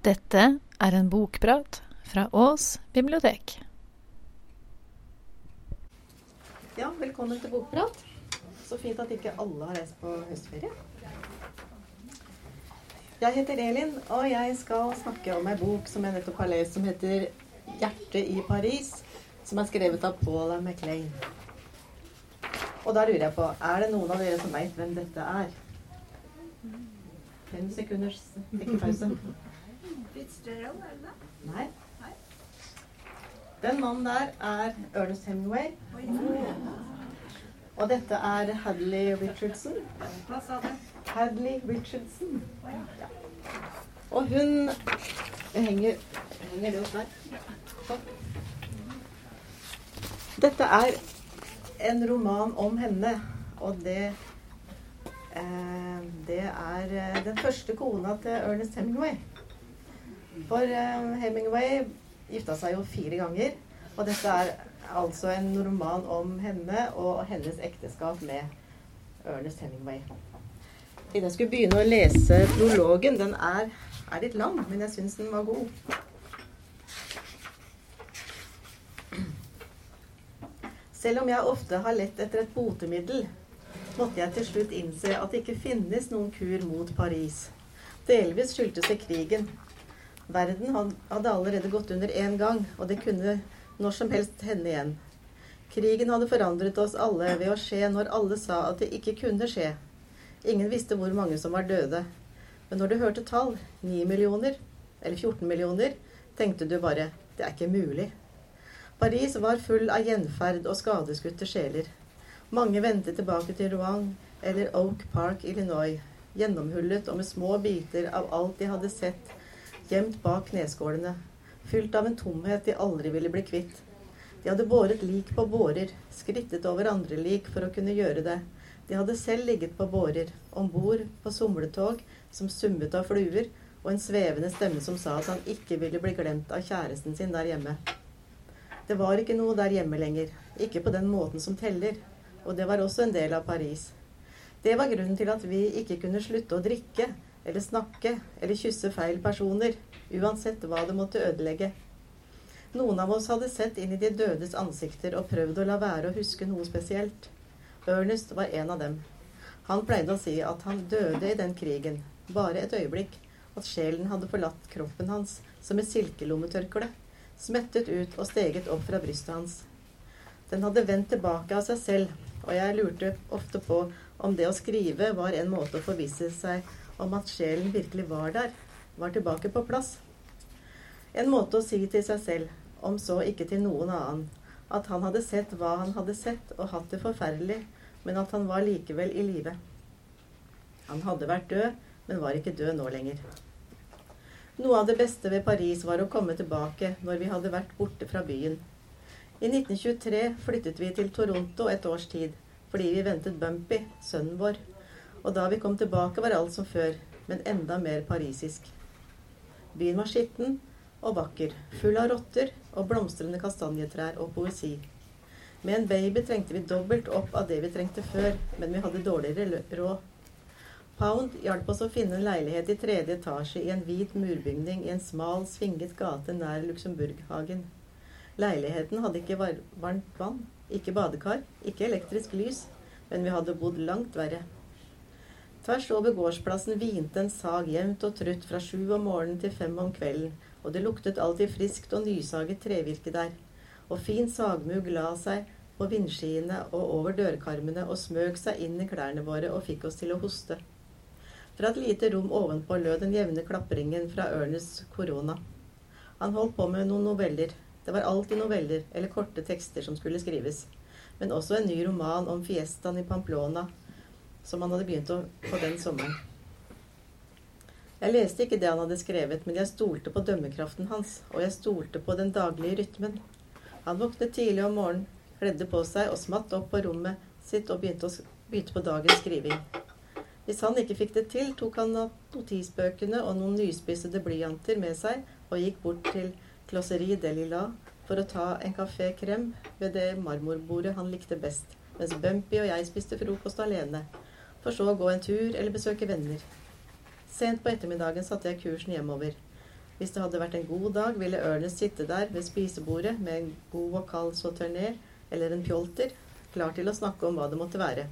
Dette er en bokprat fra Ås bibliotek. Ja, velkommen til Bokprat. Så fint at ikke alle har reist på høstferie. Jeg heter Elin, og jeg skal snakke om ei bok som jeg nettopp har lest, som heter 'Hjertet i Paris', som er skrevet av Paula MacLean. Og da lurer jeg på, er det noen av dere som veit hvem dette er? Fem sekunders tenkepause. Fitzgerald, er det det? Nei. Den mannen der er Ernest Hemingway. Og dette er Hadley Richardson. Hva sa du? Hadley Richardson. Ja. Og hun henger Henger det opp der? Sånn. Dette er en roman om henne, og det eh, Det er eh, den første kona til Ernest Hemingway. For eh, Hemingway gifta seg jo fire ganger, og dette er altså en roman om henne og hennes ekteskap med Ernest Hemingway. Siden jeg skulle begynne å lese prologen, den er, er litt lang, men jeg syns den var god. Selv om jeg ofte har lett etter et botemiddel, måtte jeg til slutt innse at det ikke finnes noen kur mot Paris. Delvis skyldtes det krigen. Verden hadde allerede gått under én gang, og det kunne når som helst hende igjen. Krigen hadde forandret oss alle ved å skje når alle sa at det ikke kunne skje. Ingen visste hvor mange som var døde. Men når du hørte tall, 9 millioner, eller 14 millioner, tenkte du bare det er ikke mulig. Paris var full av gjenferd og skadeskutte sjeler. Mange vendte tilbake til Rouen eller Oak Park, Illinois, gjennomhullet og med små biter av alt de hadde sett gjemt bak kneskålene, fylt av en tomhet de aldri ville bli kvitt. De hadde båret lik på bårer, skrittet over andre lik for å kunne gjøre det. De hadde selv ligget på bårer, om bord på somletog som summet av fluer, og en svevende stemme som sa at han ikke ville bli glemt av kjæresten sin der hjemme. Det var ikke noe der hjemme lenger, ikke på den måten som teller, og det var også en del av Paris. Det var grunnen til at vi ikke kunne slutte å drikke, eller snakke, eller kysse feil personer, uansett hva det måtte ødelegge. Noen av oss hadde sett inn i de dødes ansikter og prøvd å la være å huske noe spesielt. Ernest var en av dem. Han pleide å si at han døde i den krigen, bare et øyeblikk, at sjelen hadde forlatt kroppen hans som et silkelommetørkle, smettet ut og steget opp fra brystet hans. Den hadde vendt tilbake av seg selv, og jeg lurte ofte på om det å skrive var en måte å forvisse seg om at sjelen virkelig var der, var tilbake på plass. En måte å si til seg selv, om så ikke til noen annen, at han hadde sett hva han hadde sett og hatt det forferdelig, men at han var likevel i live. Han hadde vært død, men var ikke død nå lenger. Noe av det beste ved Paris var å komme tilbake når vi hadde vært borte fra byen. I 1923 flyttet vi til Toronto et års tid, fordi vi ventet Bumpy, sønnen vår. Og da vi kom tilbake, var alt som før, men enda mer parisisk. Byen var skitten og vakker, full av rotter og blomstrende kastanjetrær og poesi. Med en baby trengte vi dobbelt opp av det vi trengte før, men vi hadde dårligere råd. Pound hjalp oss å finne en leilighet i tredje etasje i en hvit murbygning i en smal, svinget gate nær Luxemburghagen. Leiligheten hadde ikke varmt vann, ikke badekar, ikke elektrisk lys, men vi hadde bodd langt verre. Tvers over gårdsplassen hvinte en sag jevnt og trutt fra sju om morgenen til fem om kvelden, og det luktet alltid friskt og nysaget trevirke der. Og fin sagmugg la seg på vindskiene og over dørkarmene og smøg seg inn i klærne våre og fikk oss til å hoste. Fra et lite rom ovenpå lød den jevne klapringen fra Ernest Korona. Han holdt på med noen noveller. Det var alltid noveller eller korte tekster som skulle skrives. Men også en ny roman om fiestaen i Pamplona, som han hadde begynt å, på den sommeren. Jeg leste ikke det han hadde skrevet, men jeg stolte på dømmekraften hans, og jeg stolte på den daglige rytmen. Han våknet tidlig om morgenen, kledde på seg og smatt opp på rommet sitt og begynte, å, begynte på dagens skriving. Hvis han ikke fikk det til, tok han notisbøkene og noen nyspissede blyanter med seg og gikk bort til Closerie de Lila for å ta en kafé krem ved det marmorbordet han likte best, mens Bumpy og jeg spiste frokost alene, for så å gå en tur eller besøke venner. Sent på ettermiddagen satte jeg kursen hjemover. Hvis det hadde vært en god dag, ville Ernest sitte der ved spisebordet med en god og kald sauterné eller en pjolter, klar til å snakke om hva det måtte være.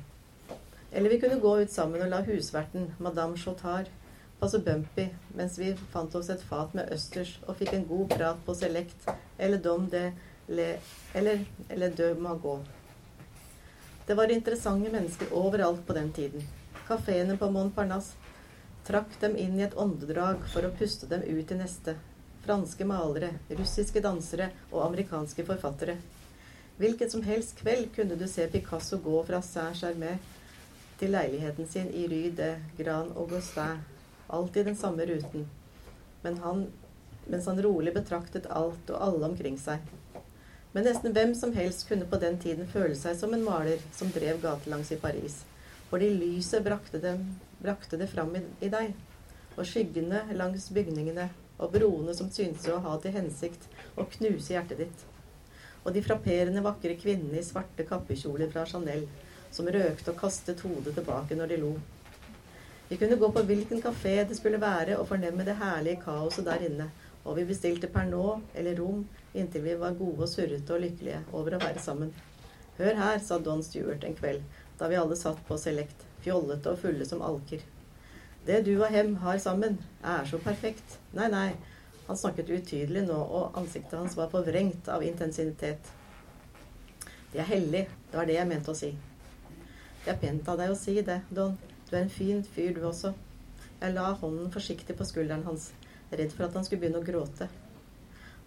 Eller vi kunne gå ut sammen og la husverten, madame Chotard, passe Bumpy mens vi fant oss et fat med østers og fikk en god prat på Select eller Dom de Le eller, eller de Magot. Det var interessante mennesker overalt på den tiden. Kafeene på Montparnasse trakk dem inn i et åndedrag for å puste dem ut i neste. Franske malere, russiske dansere og amerikanske forfattere. Hvilken som helst kveld kunne du se Picasso gå fra Saint-Germain til leiligheten sin i Rue de Grand Augustin. Alltid den samme ruten. Men han, mens han rolig betraktet alt og alle omkring seg. Men nesten hvem som helst kunne på den tiden føle seg som en maler som drev gatelangs i Paris. Fordi lyset brakte, dem, brakte det fram i, i, deg. Og skyggene langs bygningene og broene som syntes å ha til hensikt å knuse hjertet ditt. Og de frapperende vakre kvinnene i svarte kappekjoler fra Chanel som røkte og kastet hodet tilbake når de lo. Vi kunne gå på hvilken kafé det skulle være og fornemme det herlige kaoset der inne, og vi bestilte Pernod eller rom inntil vi var gode og surrete og lykkelige over å være sammen. Hør her, sa Don Stewart en kveld da vi alle satt på Select, fjollete og fulle som alker. Det du og Hem har sammen, er så perfekt. Nei, nei. Han snakket utydelig nå, og ansiktet hans var forvrengt av intensitet. Det er hellig. Det var det jeg mente å si. Det er pent av deg å si det, Don. Du er en fin fyr, du også. Jeg la hånden forsiktig på skulderen hans, redd for at han skulle begynne å gråte.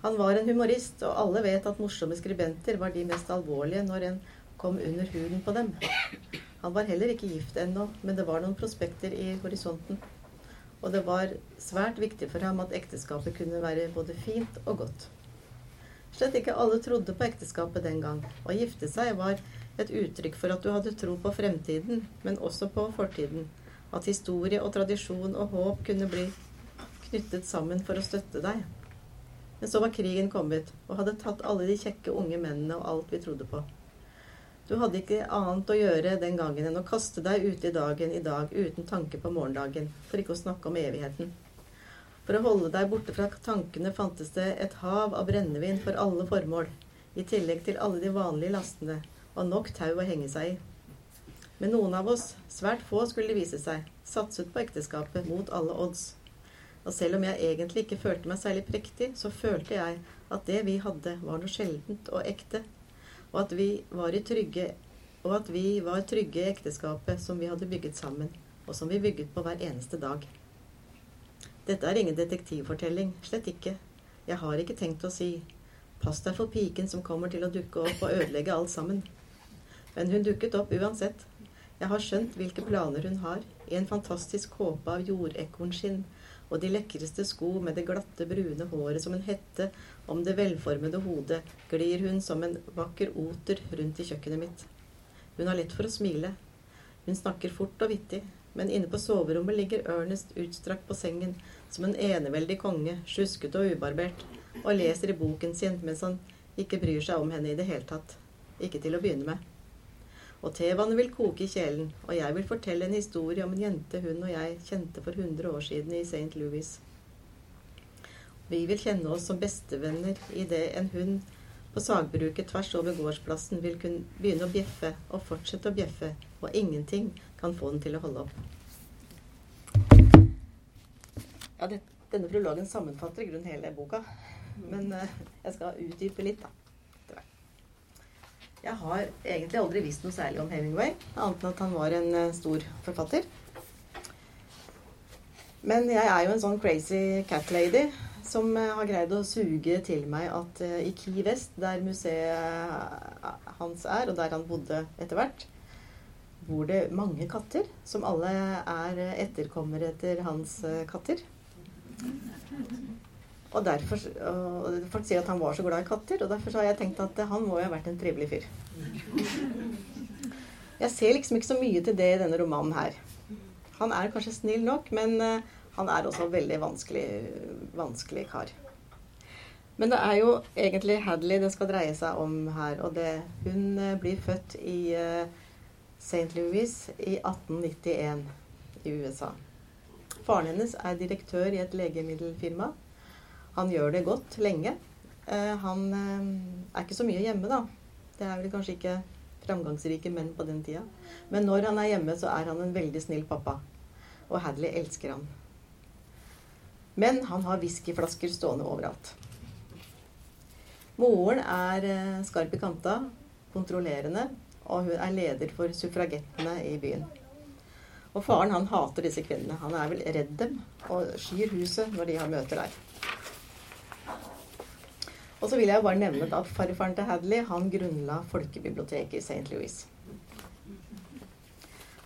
Han var en humorist, og alle vet at morsomme skribenter var de mest alvorlige når en kom under huden på dem. Han var heller ikke gift ennå, men det var noen prospekter i horisonten. Og det var svært viktig for ham at ekteskapet kunne være både fint og godt. Slett ikke alle trodde på ekteskapet den gang. Å gifte seg var et uttrykk for at du hadde tro på fremtiden, men også på fortiden. At historie og tradisjon og håp kunne bli knyttet sammen for å støtte deg. Men så var krigen kommet og hadde tatt alle de kjekke unge mennene og alt vi trodde på. Du hadde ikke annet å gjøre den gangen enn å kaste deg ute i dagen i dag uten tanke på morgendagen, for ikke å snakke om evigheten. For å holde deg borte fra tankene fantes det et hav av brennevin for alle formål, i tillegg til alle de vanlige lastene, og nok tau å henge seg i. Men noen av oss, svært få skulle det vise seg, satset på ekteskapet mot alle odds. Og selv om jeg egentlig ikke følte meg særlig prektig, så følte jeg at det vi hadde, var noe sjeldent og ekte. Og at vi var trygge og at vi var trygge i ekteskapet som vi hadde bygget sammen, og som vi bygget på hver eneste dag. Dette er ingen detektivfortelling, slett ikke. Jeg har ikke tenkt å si pass deg for piken som kommer til å dukke opp og ødelegge alt sammen. Men hun dukket opp uansett. Jeg har skjønt hvilke planer hun har, i en fantastisk kåpe av jordekornskinn og de lekreste sko med det glatte, brune håret som en hette om det velformede hodet, glir hun som en vakker oter rundt i kjøkkenet mitt. Hun har lett for å smile. Hun snakker fort og vittig, men inne på soverommet ligger Ernest utstrakt på sengen som en eneveldig konge, sjuskete og ubarbert, og leser i boken sin mens han ikke bryr seg om henne i det hele tatt. Ikke til å begynne med. Og tevannet vil koke i kjelen, og jeg vil fortelle en historie om en jente hun og jeg kjente for 100 år siden i St. Louis. Vi vil kjenne oss som bestevenner idet en hund på sagbruket tvers over gårdsplassen vil kunne begynne å bjeffe og fortsette å bjeffe, og ingenting kan få den til å holde opp. Ja, det, denne prologen sammenfatter i grunnen hele boka, men uh, jeg skal utdype litt, da. Jeg har egentlig aldri visst noe særlig om Hemingway, annet enn at han var en uh, stor forfatter. Men jeg er jo en sånn crazy cat lady som uh, har greid å suge til meg at uh, i Key West, der museet hans er, og der han bodde etter hvert, bor det mange katter som alle er etterkommere etter hans katter. Og derfor, og Folk sier at han var så glad i katter, og derfor har jeg tenkt at han må jo ha vært en trivelig fyr. Jeg ser liksom ikke så mye til det i denne romanen her. Han er kanskje snill nok, men eh, han er også en veldig vanskelig, vanskelig kar. Men det er jo egentlig Hadley det skal dreie seg om her. Og det, hun eh, blir født i eh, St. Louis i 1891 i USA. Faren hennes er direktør i et legemiddelfirma. Han gjør det godt lenge. Eh, han eh, er ikke så mye hjemme, da. Det er vel kanskje ikke framgangsrike menn på den tida. Men når han er hjemme, så er han en veldig snill pappa. Og Hadley elsker han. Men han har whiskyflasker stående overalt. Moren er eh, skarp i kanta, kontrollerende, og hun er leder for suffragettene i byen. Og faren han hater disse kvinnene. Han er vel redd dem og skyr huset når de har møter der. Og så vil jeg bare nevne at farfaren til Hadley han grunnla folkebiblioteket i St. Louis.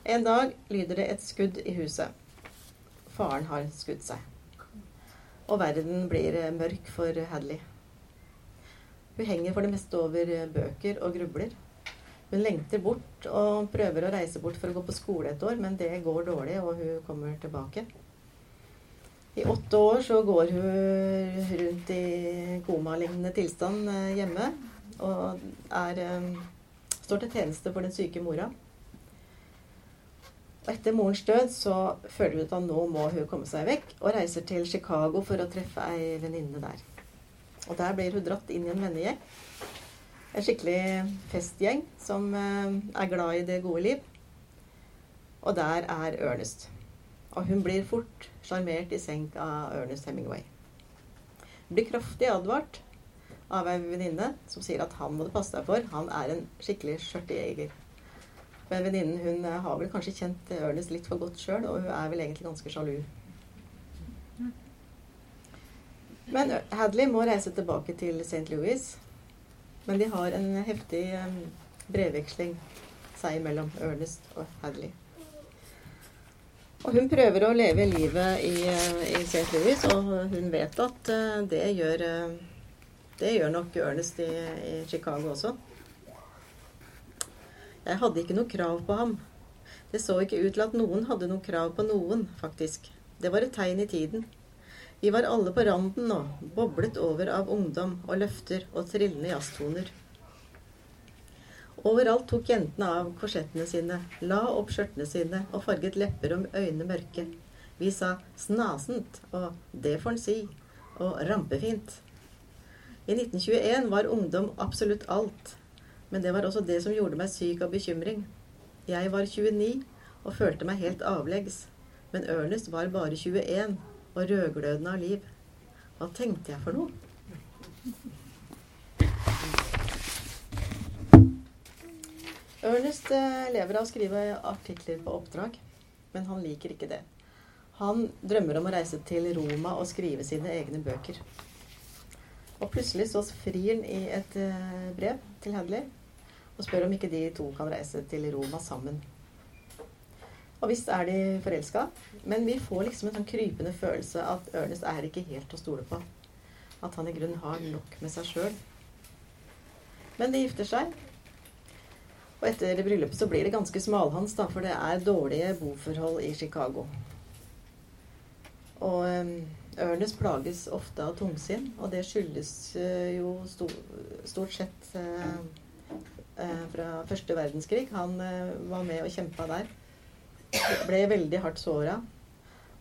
En dag lyder det et skudd i huset. Faren har skutt seg. Og verden blir mørk for Hadley. Hun henger for det meste over bøker og grubler. Hun lengter bort og prøver å reise bort for å gå på skole et år, men det går dårlig, og hun kommer tilbake. I åtte år så går hun rundt i komalignende tilstand eh, hjemme og er, eh, står til tjeneste for den syke mora. Og etter morens død så føler hun at nå må hun komme seg vekk, og reiser til Chicago for å treffe ei venninne der. Og der blir hun dratt inn i en vennegjeng en skikkelig festgjeng som eh, er glad i det gode liv. Og der er Ernest. Og hun blir fort sjarmert i senk av Ernest Hemingway. Blir kraftig advart av ei venninne som sier at han må du passe deg for. Han er en skikkelig skjørtejeger. Men venninnen hun eh, har vel kanskje kjent Ernest litt for godt sjøl, og hun er vel egentlig ganske sjalu. Men Hadley må reise tilbake til St. Louis men de har en heftig brevveksling seg imellom, Ernest og Hadley. Og hun prøver å leve livet i, eh, i St. Louis, og hun vet at eh, det gjør, eh, det gjør nok Ernest i, i Chicago også. Jeg hadde ikke noe krav på ham. Det så ikke ut til at noen hadde noe krav på noen, faktisk. Det var et tegn i tiden. Vi var alle på randen nå, boblet over av ungdom og løfter og trillende jazztoner. Overalt tok jentene av korsettene sine, la opp skjørtene sine og farget lepper om øynene mørke. Vi sa 'snasent' og 'det får en si' og 'rampefint'. I 1921 var ungdom absolutt alt, men det var også det som gjorde meg syk av bekymring. Jeg var 29 og følte meg helt avleggs, men Ernest var bare 21 og rødglødende av liv. Hva tenkte jeg for noe? Ernest eh, lever av å skrive artikler på oppdrag, men han liker ikke det. Han drømmer om å reise til Roma og skrive sine egne bøker. Og plutselig så frir han i et eh, brev til Hadley og spør om ikke de to kan reise til Roma sammen. Og visst er de forelska, men vi får liksom en sånn krypende følelse at Ernest er ikke helt å stole på. At han i grunnen har nok med seg sjøl. Men de gifter seg. Og etter bryllupet så blir det ganske smalhans, da, for det er dårlige boforhold i Chicago. Og um, Ernest plages ofte av tungsinn, og det skyldes uh, jo sto, stort sett uh, uh, fra første verdenskrig. Han var med og kjempa der ble veldig hardt såra.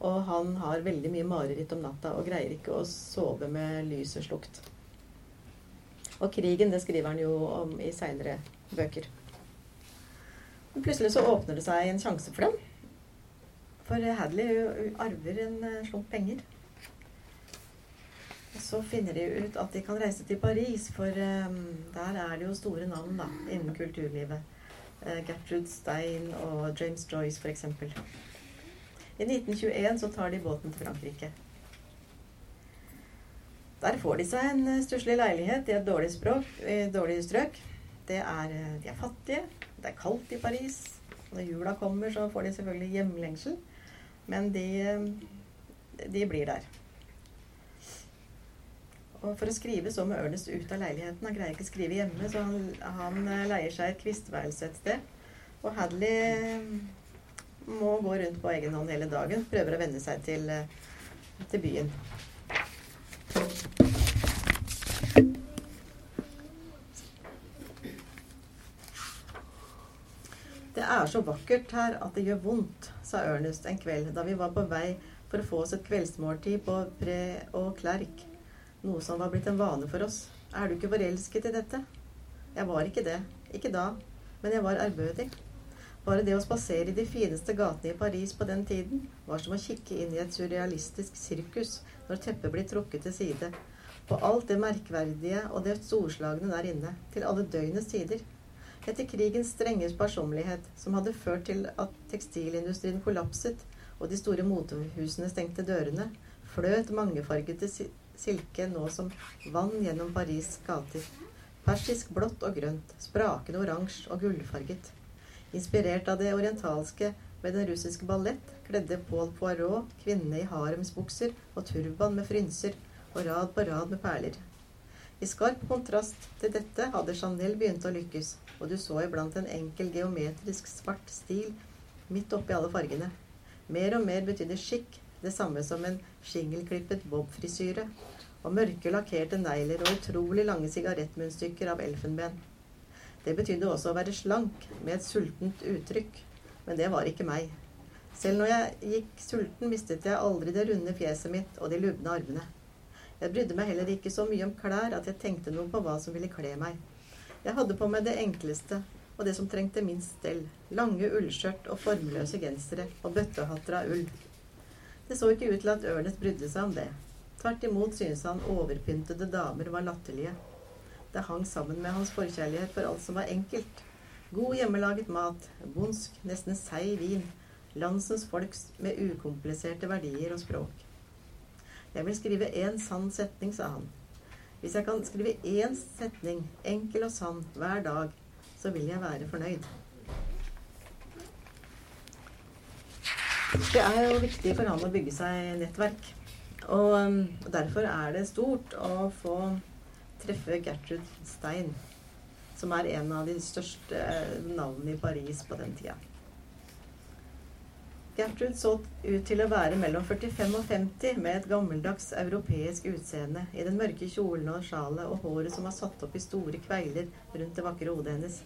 Og han har veldig mye mareritt om natta og greier ikke å sove med lyset slukt. Og krigen, det skriver han jo om i seinere bøker. Men plutselig så åpner det seg en sjanse for dem. For Hadley arver en eh, slump penger. Og så finner de ut at de kan reise til Paris, for um, der er det jo store navn da, innen kulturlivet. Eh, Gertrude Stein og James Joyce f.eks. I 1921 så tar de båten til Frankrike. Der får de seg en eh, stusslig leilighet i et dårlig, språk, i et dårlig strøk. Det er, eh, de er fattige, det er kaldt i Paris. Når jula kommer, så får de selvfølgelig hjemlengsel. Men de, de blir der. Og for å skrive så må Ernest ut av leiligheten. Han greier ikke å skrive hjemme, så han, han eh, leier seg et kvistværelse et sted. Og Hadley eh, må gå rundt på egen hånd hele dagen. Prøver å venne seg til, eh, til byen. Det er så vakkert her at det gjør vondt, sa Ernest en kveld da vi var på vei for å få oss et kveldsmåltid på Pre og Klerk noe som var blitt en vane for oss. Er du ikke forelsket i dette? Jeg var ikke det. Ikke da. Men jeg var ærbødig. Bare det å spasere i de fineste gatene i Paris på den tiden var som å kikke inn i et surrealistisk sirkus når teppet blir trukket til side, på alt det merkverdige og det storslagne der inne, til alle døgnets tider. Etter krigens strenge sparsommelighet, som hadde ført til at tekstilindustrien kollapset og de store motehusene stengte dørene, fløt mangefargete silke nå som vann gjennom Paris' gater. Persisk blått og grønt, sprakende oransje og gullfarget. Inspirert av det orientalske med den russiske ballett kledde Paul Poirot kvinnene i haremsbukser og turban med frynser og rad på rad med perler. I skarp kontrast til dette hadde Chanel begynt å lykkes, og du så iblant en enkel geometrisk svart stil midt oppi alle fargene. Mer og mer betydde skikk det samme som en skingelklippet bobfrisyre, og mørke lakkerte negler og utrolig lange sigarettmunnstykker av elfenben. Det betydde også å være slank, med et sultent uttrykk. Men det var ikke meg. Selv når jeg gikk sulten, mistet jeg aldri det runde fjeset mitt og de lubne armene. Jeg brydde meg heller ikke så mye om klær at jeg tenkte noe på hva som ville kle meg. Jeg hadde på meg det enkleste og det som trengte minst stell. Lange ullskjørt og formløse gensere og bøttehatter av ull. Det så ikke ut til at Ørnes brydde seg om det. Tvert imot syntes han overpyntede damer var latterlige. Det hang sammen med hans forkjærlighet for alt som var enkelt. God hjemmelaget mat, bondsk, nesten seig vin, landsens folks med ukompliserte verdier og språk. Jeg vil skrive én sann setning, sa han. Hvis jeg kan skrive én setning, enkel og sann, hver dag, så vil jeg være fornøyd. Det er jo viktig for han å bygge seg nettverk. Og um, derfor er det stort å få treffe Gertrude Stein, som er en av de største eh, navnene i Paris på den tida. Gertrude så ut til å være mellom 45 og 50 med et gammeldags europeisk utseende i den mørke kjolen og sjalet og håret som var satt opp i store kveiler rundt det vakre hodet hennes.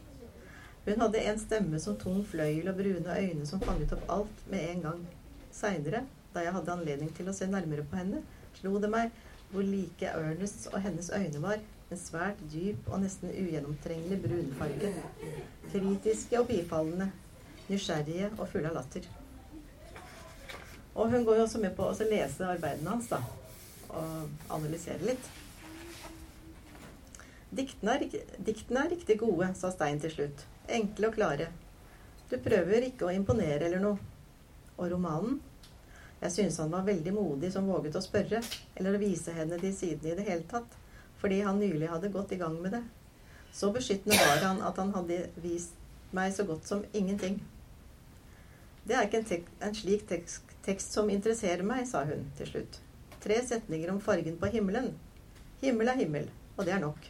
Hun hadde en stemme som tung fløyel og brune øyne som fanget opp alt med en gang. Seinere, da jeg hadde anledning til å se nærmere på henne, slo det meg hvor like Ernest og hennes øyne var. En svært dyp og nesten ugjennomtrengelig brunfarge. Kritiske og bifallende. Nysgjerrige og fulle av latter. Og hun går jo også med på å lese arbeidene hans, da. Og analysere litt. Diktene er, diktene er riktig gode, sa Stein til slutt. Enkle og klare. Du prøver ikke å imponere eller noe. Og romanen? Jeg synes han var veldig modig som våget å spørre, eller å vise henne de sidene i det hele tatt, fordi han nylig hadde gått i gang med det. Så beskyttende var han at han hadde vist meg så godt som ingenting. Det er ikke en, en slik tekst, tekst som interesserer meg, sa hun til slutt. Tre setninger om fargen på himmelen. Himmel er himmel, og det er nok.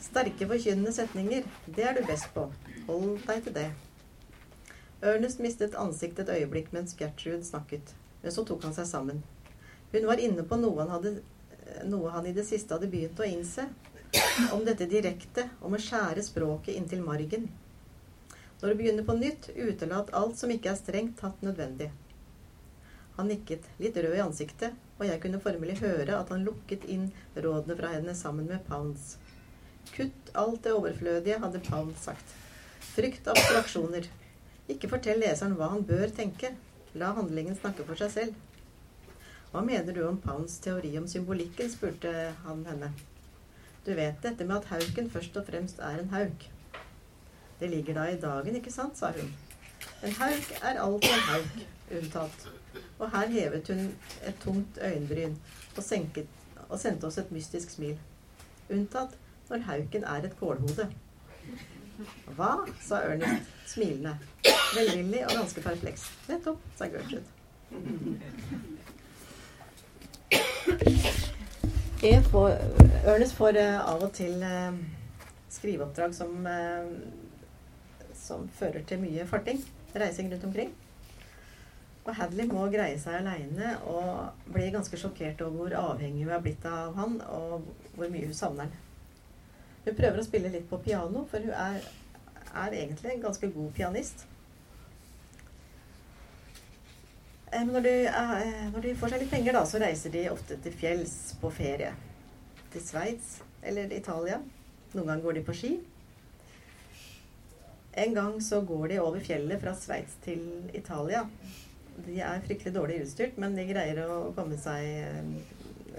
Sterke, forkynnende setninger, det er du best på. Hold deg til det. Ernest mistet ansiktet et øyeblikk mens Gertrude snakket, men så tok han seg sammen. Hun var inne på noe han, hadde, noe han i det siste hadde begynt å innse. Om dette direkte, om å skjære språket inntil margen. Når du begynner på nytt, utelat alt som ikke er strengt tatt nødvendig. Han nikket, litt rød i ansiktet, og jeg kunne formelig høre at han lukket inn rådene fra henne sammen med Pounds. Kutt alt det overflødige, hadde Pounds sagt. Frykt abstraksjoner. Ikke fortell leseren hva han bør tenke. La handlingen snakke for seg selv. Hva mener du om Pounds teori om symbolikken? spurte han henne. Du vet dette med at hauken først og fremst er en hauk. Det ligger da i dagen, ikke sant, sa hun. En hauk er alltid en hauk, unntatt. Og her hevet hun et tungt øyenbryn og, senket, og sendte oss et mystisk smil. Unntatt når hauken er et kålhode. Hva? sa Ernest, smilende. Velvillig og ganske perpleks. Nettopp, sa Gertrude. Får, Ernest får uh, av og til uh, skriveoppdrag som, uh, som fører til mye farting. Reising rundt omkring. Og Hadley må greie seg aleine og blir ganske sjokkert over hvor avhengig hun er blitt av han, og hvor mye hun savner han. Hun prøver å spille litt på piano, for hun er, er egentlig en ganske god pianist. Eh, når de, eh, når de, får seg litt penger, da, så reiser de ofte til fjells på ferie. til Sveits eller Italia. Noen ganger går de på ski. En gang så går de over fjellet fra Sveits til Italia. De er fryktelig dårlig utstyrt, men de greier å komme seg,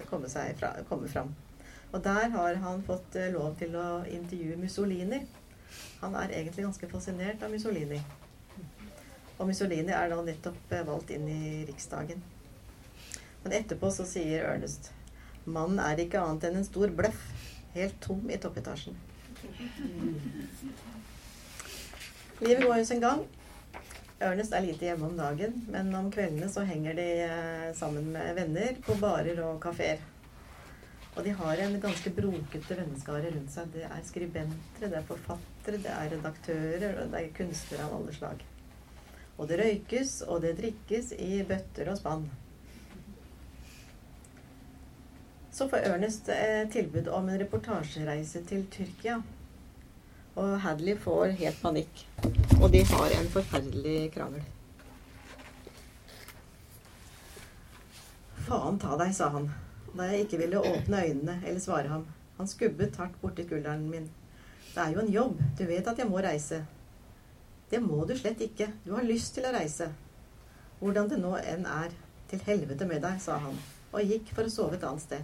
komme seg fra, komme fram. Og der har han fått eh, lov til å intervjue Mussolini. Han er egentlig ganske fascinert av Mussolini. Og Mussolini er da nettopp eh, valgt inn i Riksdagen. Men etterpå så sier Ernest mannen er ikke annet enn en stor bløff. Helt tom i toppetasjen. Livet går jo sin gang. Ernest er lite hjemme om dagen, men om kveldene så henger de eh, sammen med venner på barer og kafeer. Og de har en ganske brokete venneskare rundt seg. Det er skribenter, det er forfattere, det er redaktører, og det er kunstnere av alle slag. Og det røykes, og det drikkes i bøtter og spann. Så får Ernest eh, tilbud om en reportasjereise til Tyrkia. Og Hadley får helt panikk. Og de har en forferdelig krangel. Faen ta deg, sa han da jeg ikke ville åpne øynene eller svare ham. Han skubbet hardt borti skulderen min. Det er jo en jobb. Du vet at jeg må reise. Det må du slett ikke. Du har lyst til å reise. Hvordan det nå enn er. Til helvete med deg, sa han, og gikk for å sove et annet sted.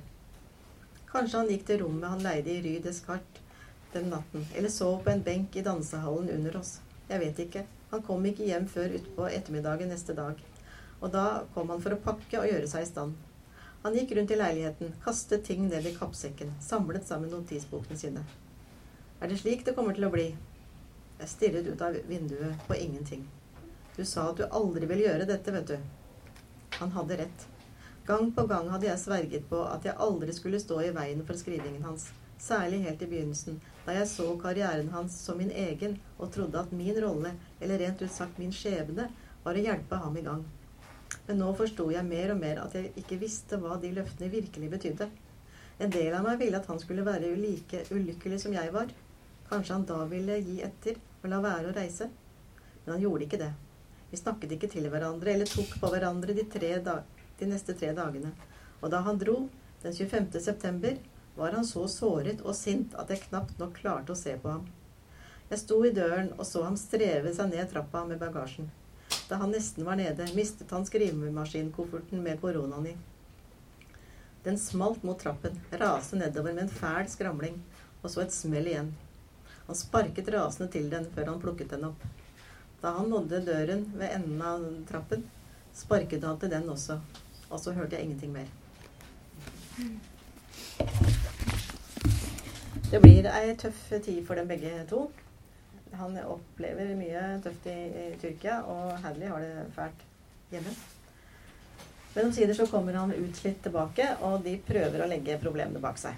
Kanskje han gikk til rommet han leide i Rue Descartes den natten, eller sov på en benk i dansehallen under oss. Jeg vet ikke. Han kom ikke hjem før utpå ettermiddagen neste dag. Og da kom han for å pakke og gjøre seg i stand. Han gikk rundt i leiligheten, kastet ting ned i kappsekken, samlet sammen notisbokene sine. Er det slik det kommer til å bli? Jeg stirret ut av vinduet på ingenting. Du sa at du aldri ville gjøre dette, vet du. Han hadde rett. Gang på gang hadde jeg sverget på at jeg aldri skulle stå i veien for skrivingen hans. Særlig helt i begynnelsen, da jeg så karrieren hans som min egen og trodde at min rolle, eller rent ut sagt min skjebne, var å hjelpe ham i gang. Men nå forsto jeg mer og mer at jeg ikke visste hva de løftene virkelig betydde. En del av meg ville at han skulle være like ulykkelig som jeg var. Kanskje han da ville gi etter og la være å reise. Men han gjorde ikke det. Vi snakket ikke til hverandre eller tok på hverandre de, de neste tre dagene. Og da han dro, den 25. september, var han så såret og sint at jeg knapt nok klarte å se på ham. Jeg sto i døren og så ham streve seg ned trappa med bagasjen. Da han nesten var nede, mistet han skrivemaskinkofferten med koronaen i. Den smalt mot trappen, raste nedover med en fæl skramling, og så et smell igjen. Han sparket rasende til den før han plukket den opp. Da han nådde døren ved enden av trappen, sparket han til den også, og så hørte jeg ingenting mer. Det blir ei tøff tid for dem begge to. Han opplever mye tøft i, i Tyrkia, og Hadley har det fælt hjemme. Men omsider så kommer han utslitt tilbake, og de prøver å legge problemene bak seg.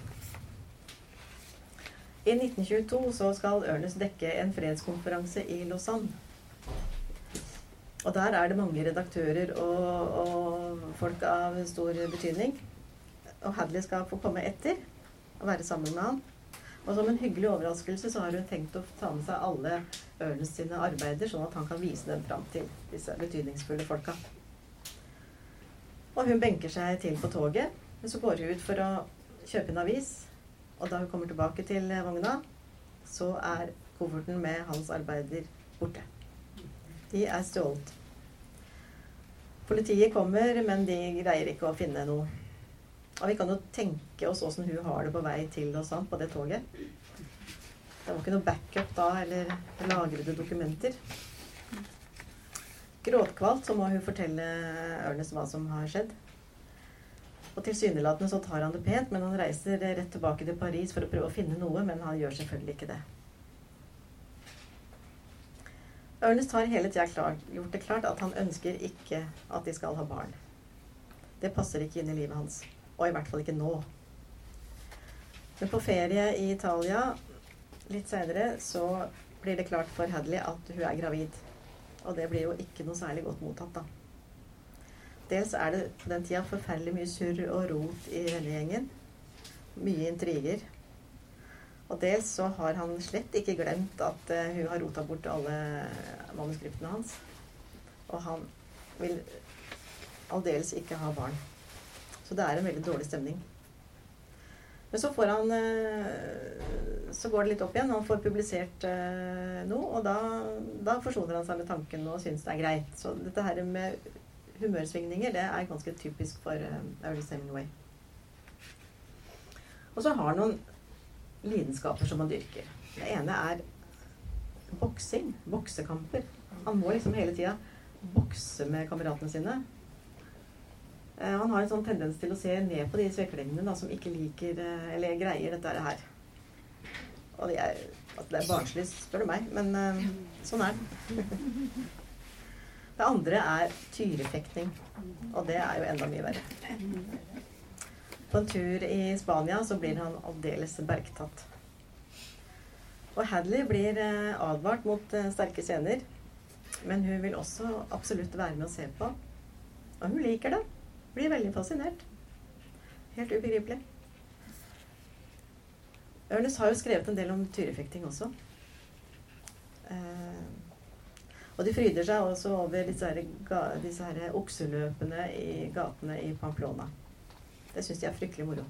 I 1922 så skal Ernest dekke en fredskonferanse i Lausanne. Og der er det mange redaktører og, og folk av stor betydning. Og Hadley skal få komme etter og være sammen med han. Og som en hyggelig overraskelse så har hun tenkt å ta med seg alle Ernest sine arbeider, sånn at han kan vise dem fram til disse betydningsfulle folka. Og hun benker seg til på toget, men så går hun ut for å kjøpe en avis. Og da hun kommer tilbake til vogna, så er kofferten med hans arbeider borte. De er stjålet. Politiet kommer, men de greier ikke å finne noe og vi kan jo tenke oss åssen hun har det på vei til og sånn på det toget. Det var ikke noe backup da, eller lagrede dokumenter. Gråtkvalt så må hun fortelle Ernest hva som har skjedd. Og tilsynelatende så tar han det pent, men han reiser rett tilbake til Paris for å prøve å finne noe, men han gjør selvfølgelig ikke det. Ernest har hele tida gjort det klart at han ønsker ikke at de skal ha barn. Det passer ikke inn i livet hans. Og i hvert fall ikke nå. Men på ferie i Italia litt seinere så blir det klart for Hadley at hun er gravid. Og det blir jo ikke noe særlig godt mottatt, da. Dels er det på den tida forferdelig mye surr og rot i vennegjengen. Mye intriger. Og dels så har han slett ikke glemt at uh, hun har rota bort alle manuskriptene hans. Og han vil aldeles ikke ha barn. Så det er en veldig dårlig stemning. Men så han eh, Så går det litt opp igjen. Han får publisert eh, noe, og da, da forsoner han seg med tanken og syns det er greit. Så dette her med humørsvingninger, det er ganske typisk for Early Ernest Hemingway. Og så har han noen lidenskaper som han dyrker. Det ene er boksing. Boksekamper. Han må liksom hele tida bokse med kameratene sine. Eh, han har en sånn tendens til å se ned på de sveklingene som ikke liker eh, eller greier dette her. Og det er, altså det er barnslig, spør du meg, men eh, sånn er det. Det andre er tyrefekting. Og det er jo enda mye verre. På en tur i Spania så blir han aldeles bergtatt. Og Hadley blir advart mot sterke scener. Men hun vil også absolutt være med å se på. Og hun liker det. Blir veldig fascinert. Helt ubegripelig. Ernest har jo skrevet en del om tyrefekting også. Eh, og de fryder seg også over disse, her, disse her okseløpene i gatene i Pamplona. Det syns de er fryktelig moro.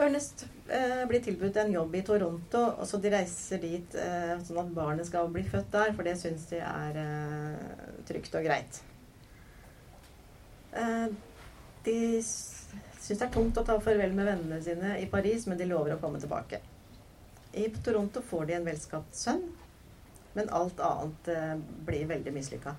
Ernest eh, blir tilbudt en jobb i Toronto, og så de reiser dit eh, sånn at barnet skal bli født der, for det syns de er eh, trygt og greit. Eh, de syns det er tungt å ta farvel med vennene sine i Paris, men de lover å komme tilbake. I Toronto får de en velskapt sønn, men alt annet eh, blir veldig mislykka.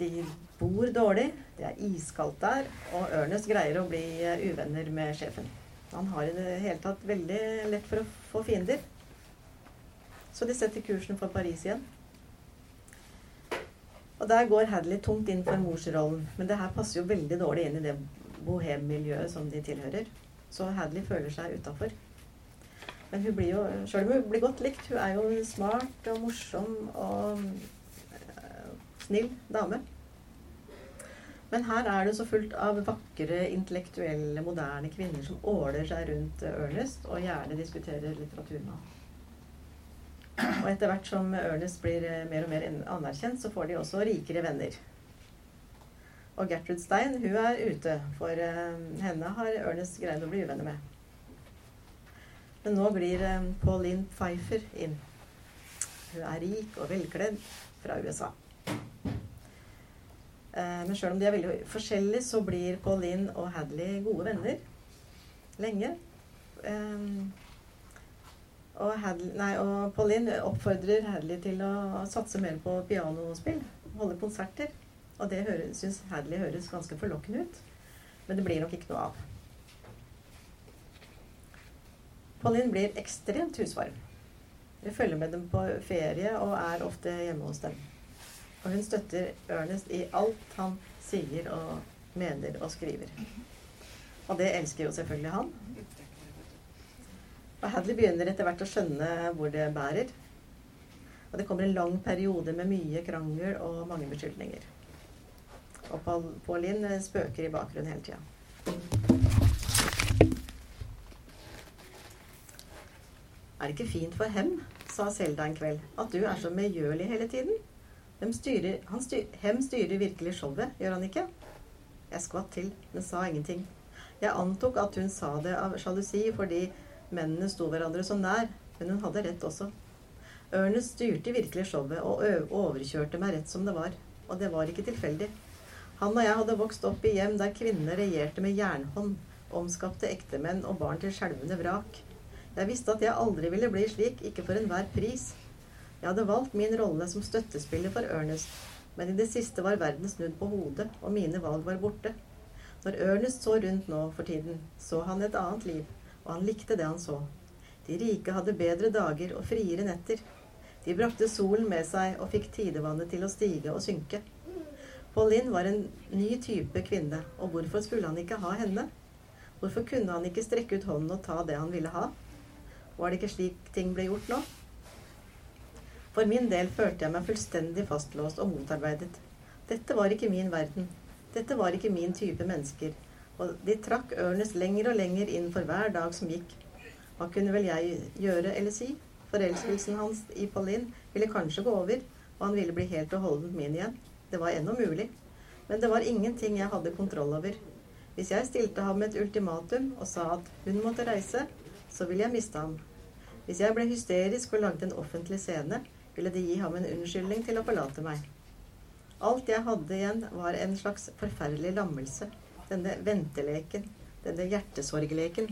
De bor dårlig, det er iskaldt der, og Ernest greier å bli eh, uvenner med sjefen. Han har i det hele tatt veldig lett for å få fiender. Så de setter kursen for Paris igjen. Og der går Hadley tungt inn for morsrollen. Men det her passer jo veldig dårlig inn i det bohem-miljøet som de tilhører. Så Hadley føler seg utafor. Men hun blir jo, sjøl om hun blir godt likt, hun er jo smart og morsom og uh, snill dame. Men her er det så fullt av vakre, intellektuelle, moderne kvinner som åler seg rundt Ernest og gjerne diskuterer litteratur med ham. Og etter hvert som Ernest blir eh, mer og mer anerkjent, så får de også rikere venner. Og Gertrud Stein hun er ute, for uh, henne har Ernest greid å bli uvenner med. Men nå glir eh, Pauline Pfeiffer inn. Hun er rik og velkledd fra USA. Eh, men sjøl om de er veldig forskjellige, så blir Pauline og Hadley gode venner lenge. Og, Hadley, nei, og Pauline oppfordrer Hadley til å satse mer på pianospill. Holde konserter. Og det syns Hadley høres ganske forlokkende ut. Men det blir nok ikke noe av. Pauline blir ekstremt husvarm. Vi følger med dem på ferie og er ofte hjemme hos dem. Og hun støtter Ernest i alt han sier og mener og skriver. Og det elsker jo selvfølgelig han. Og Hadley begynner etter hvert å skjønne hvor det bærer. Og det kommer en lang periode med mye krangel og mange beskyldninger. Og Pauline spøker i bakgrunnen hele tida. Er det ikke fint for Hem, sa Selda en kveld, at du er så medgjørlig hele tiden? Styrer, styr, Hem styrer virkelig showet, gjør han ikke? Jeg skvatt til, men sa ingenting. Jeg antok at hun sa det av sjalusi fordi mennene sto hverandre så nær, men hun hadde rett også. Ernest styrte virkelig showet og overkjørte meg rett som det var. Og det var ikke tilfeldig. Han og jeg hadde vokst opp i hjem der kvinner regjerte med jernhånd, omskapte ektemenn og barn til skjelvende vrak. Jeg visste at jeg aldri ville bli slik, ikke for enhver pris. Jeg hadde valgt min rolle som støttespiller for Ernest, men i det siste var verden snudd på hodet, og mine valg var borte. Når Ernest så rundt nå for tiden, så han et annet liv, og han likte det han så. De rike hadde bedre dager og friere netter. De brakte solen med seg og fikk tidevannet til å stige og synke. Pauline var en ny type kvinne, og hvorfor skulle han ikke ha henne? Hvorfor kunne han ikke strekke ut hånden og ta det han ville ha? Var det ikke slik ting ble gjort nå? For min del følte jeg meg fullstendig fastlåst og motarbeidet. Dette var ikke min verden. Dette var ikke min type mennesker. Og de trakk Ernest lenger og lenger inn for hver dag som gikk. Hva kunne vel jeg gjøre eller si? Forelskelsen hans i Pauline ville kanskje gå over, og han ville bli helt og holdent min igjen. Det var ennå mulig. Men det var ingenting jeg hadde kontroll over. Hvis jeg stilte ham et ultimatum og sa at hun måtte reise, så ville jeg miste ham. Hvis jeg ble hysterisk og lagde en offentlig scene, ville de gi ham en unnskyldning til å forlate meg. Alt jeg hadde igjen, var en slags forferdelig lammelse. Denne venteleken. Denne hjertesorgleken.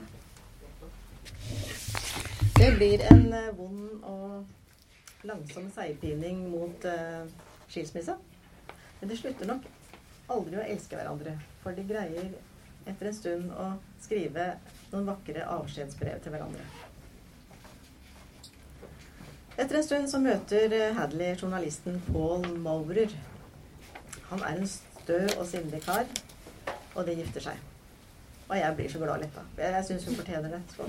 Det blir en eh, vond og langsom seigpining mot uh, skilsmisse. Men de slutter nok aldri å elske hverandre. For de greier etter en stund å skrive noen vakre avskjedsbrev til hverandre. Etter en stund så møter eh, Hadley journalisten Paul Maurer. Han er en stø og sindig kar, og de gifter seg. Og jeg blir så glad litt, da. Jeg syns hun fortjener det. Så.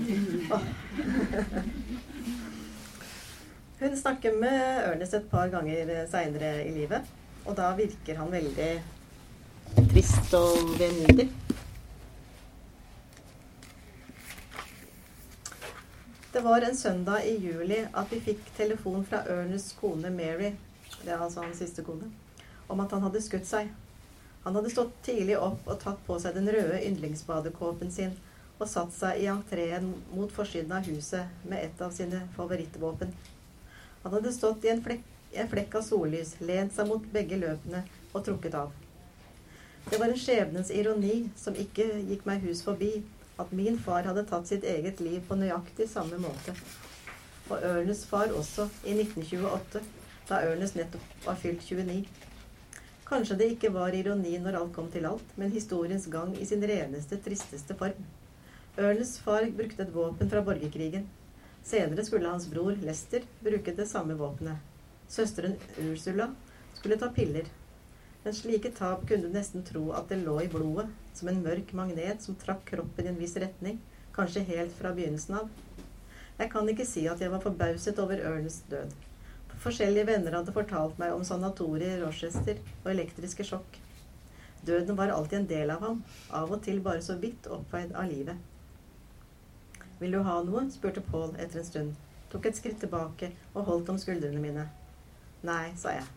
Hun snakker med Ernest et par ganger seinere i livet, og da virker han veldig trist og vemodig. Det var en søndag i juli at vi fikk telefon fra Ernests kone Mary, det er altså hans siste kone, om at han hadde skutt seg. Han hadde stått tidlig opp og tatt på seg den røde yndlingsbadekåpen sin og satt seg i entreen mot forsiden av huset med et av sine favorittvåpen. Han hadde stått i en flekk, en flekk av sollys, lent seg mot begge løpene og trukket av. Det var en skjebnens ironi som ikke gikk meg hus forbi, at min far hadde tatt sitt eget liv på nøyaktig samme måte. Og Ørnes far også, i 1928, da Ørnes nettopp var fylt 29. Kanskje det ikke var ironi når alt kom til alt, men historiens gang i sin reneste, tristeste form. Ernests far brukte et våpen fra borgerkrigen. Senere skulle hans bror Lester bruke det samme våpenet. Søsteren Ursula skulle ta piller. Men slike tap kunne du nesten tro at det lå i blodet, som en mørk magnet som trakk kroppen i en viss retning, kanskje helt fra begynnelsen av. Jeg kan ikke si at jeg var forbauset over Ernests død. Forskjellige venner hadde fortalt meg om sanatorier, Rochester og elektriske sjokk. Døden var alltid en del av ham, av og til bare så vidt oppveid av livet. Vil du ha noe? spurte Paul etter en stund, tok et skritt tilbake og holdt om skuldrene mine. Nei, sa jeg.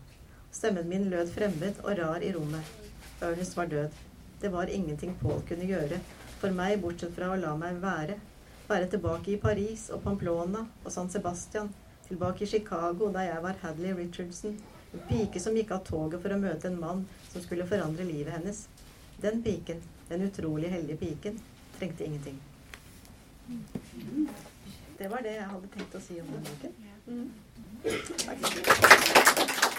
Stemmen min lød fremmed og rar i rommet. Ernest var død. Det var ingenting Paul kunne gjøre for meg bortsett fra å la meg være. Være tilbake i Paris og Pamplona og San Sebastian Tilbake i Chicago, da jeg var Hadley Richardson. En pike som gikk av toget for å møte en mann som skulle forandre livet hennes. Den piken, den utrolig heldige piken, trengte ingenting. Det var det jeg hadde tenkt å si om den boken. Mm. Takk.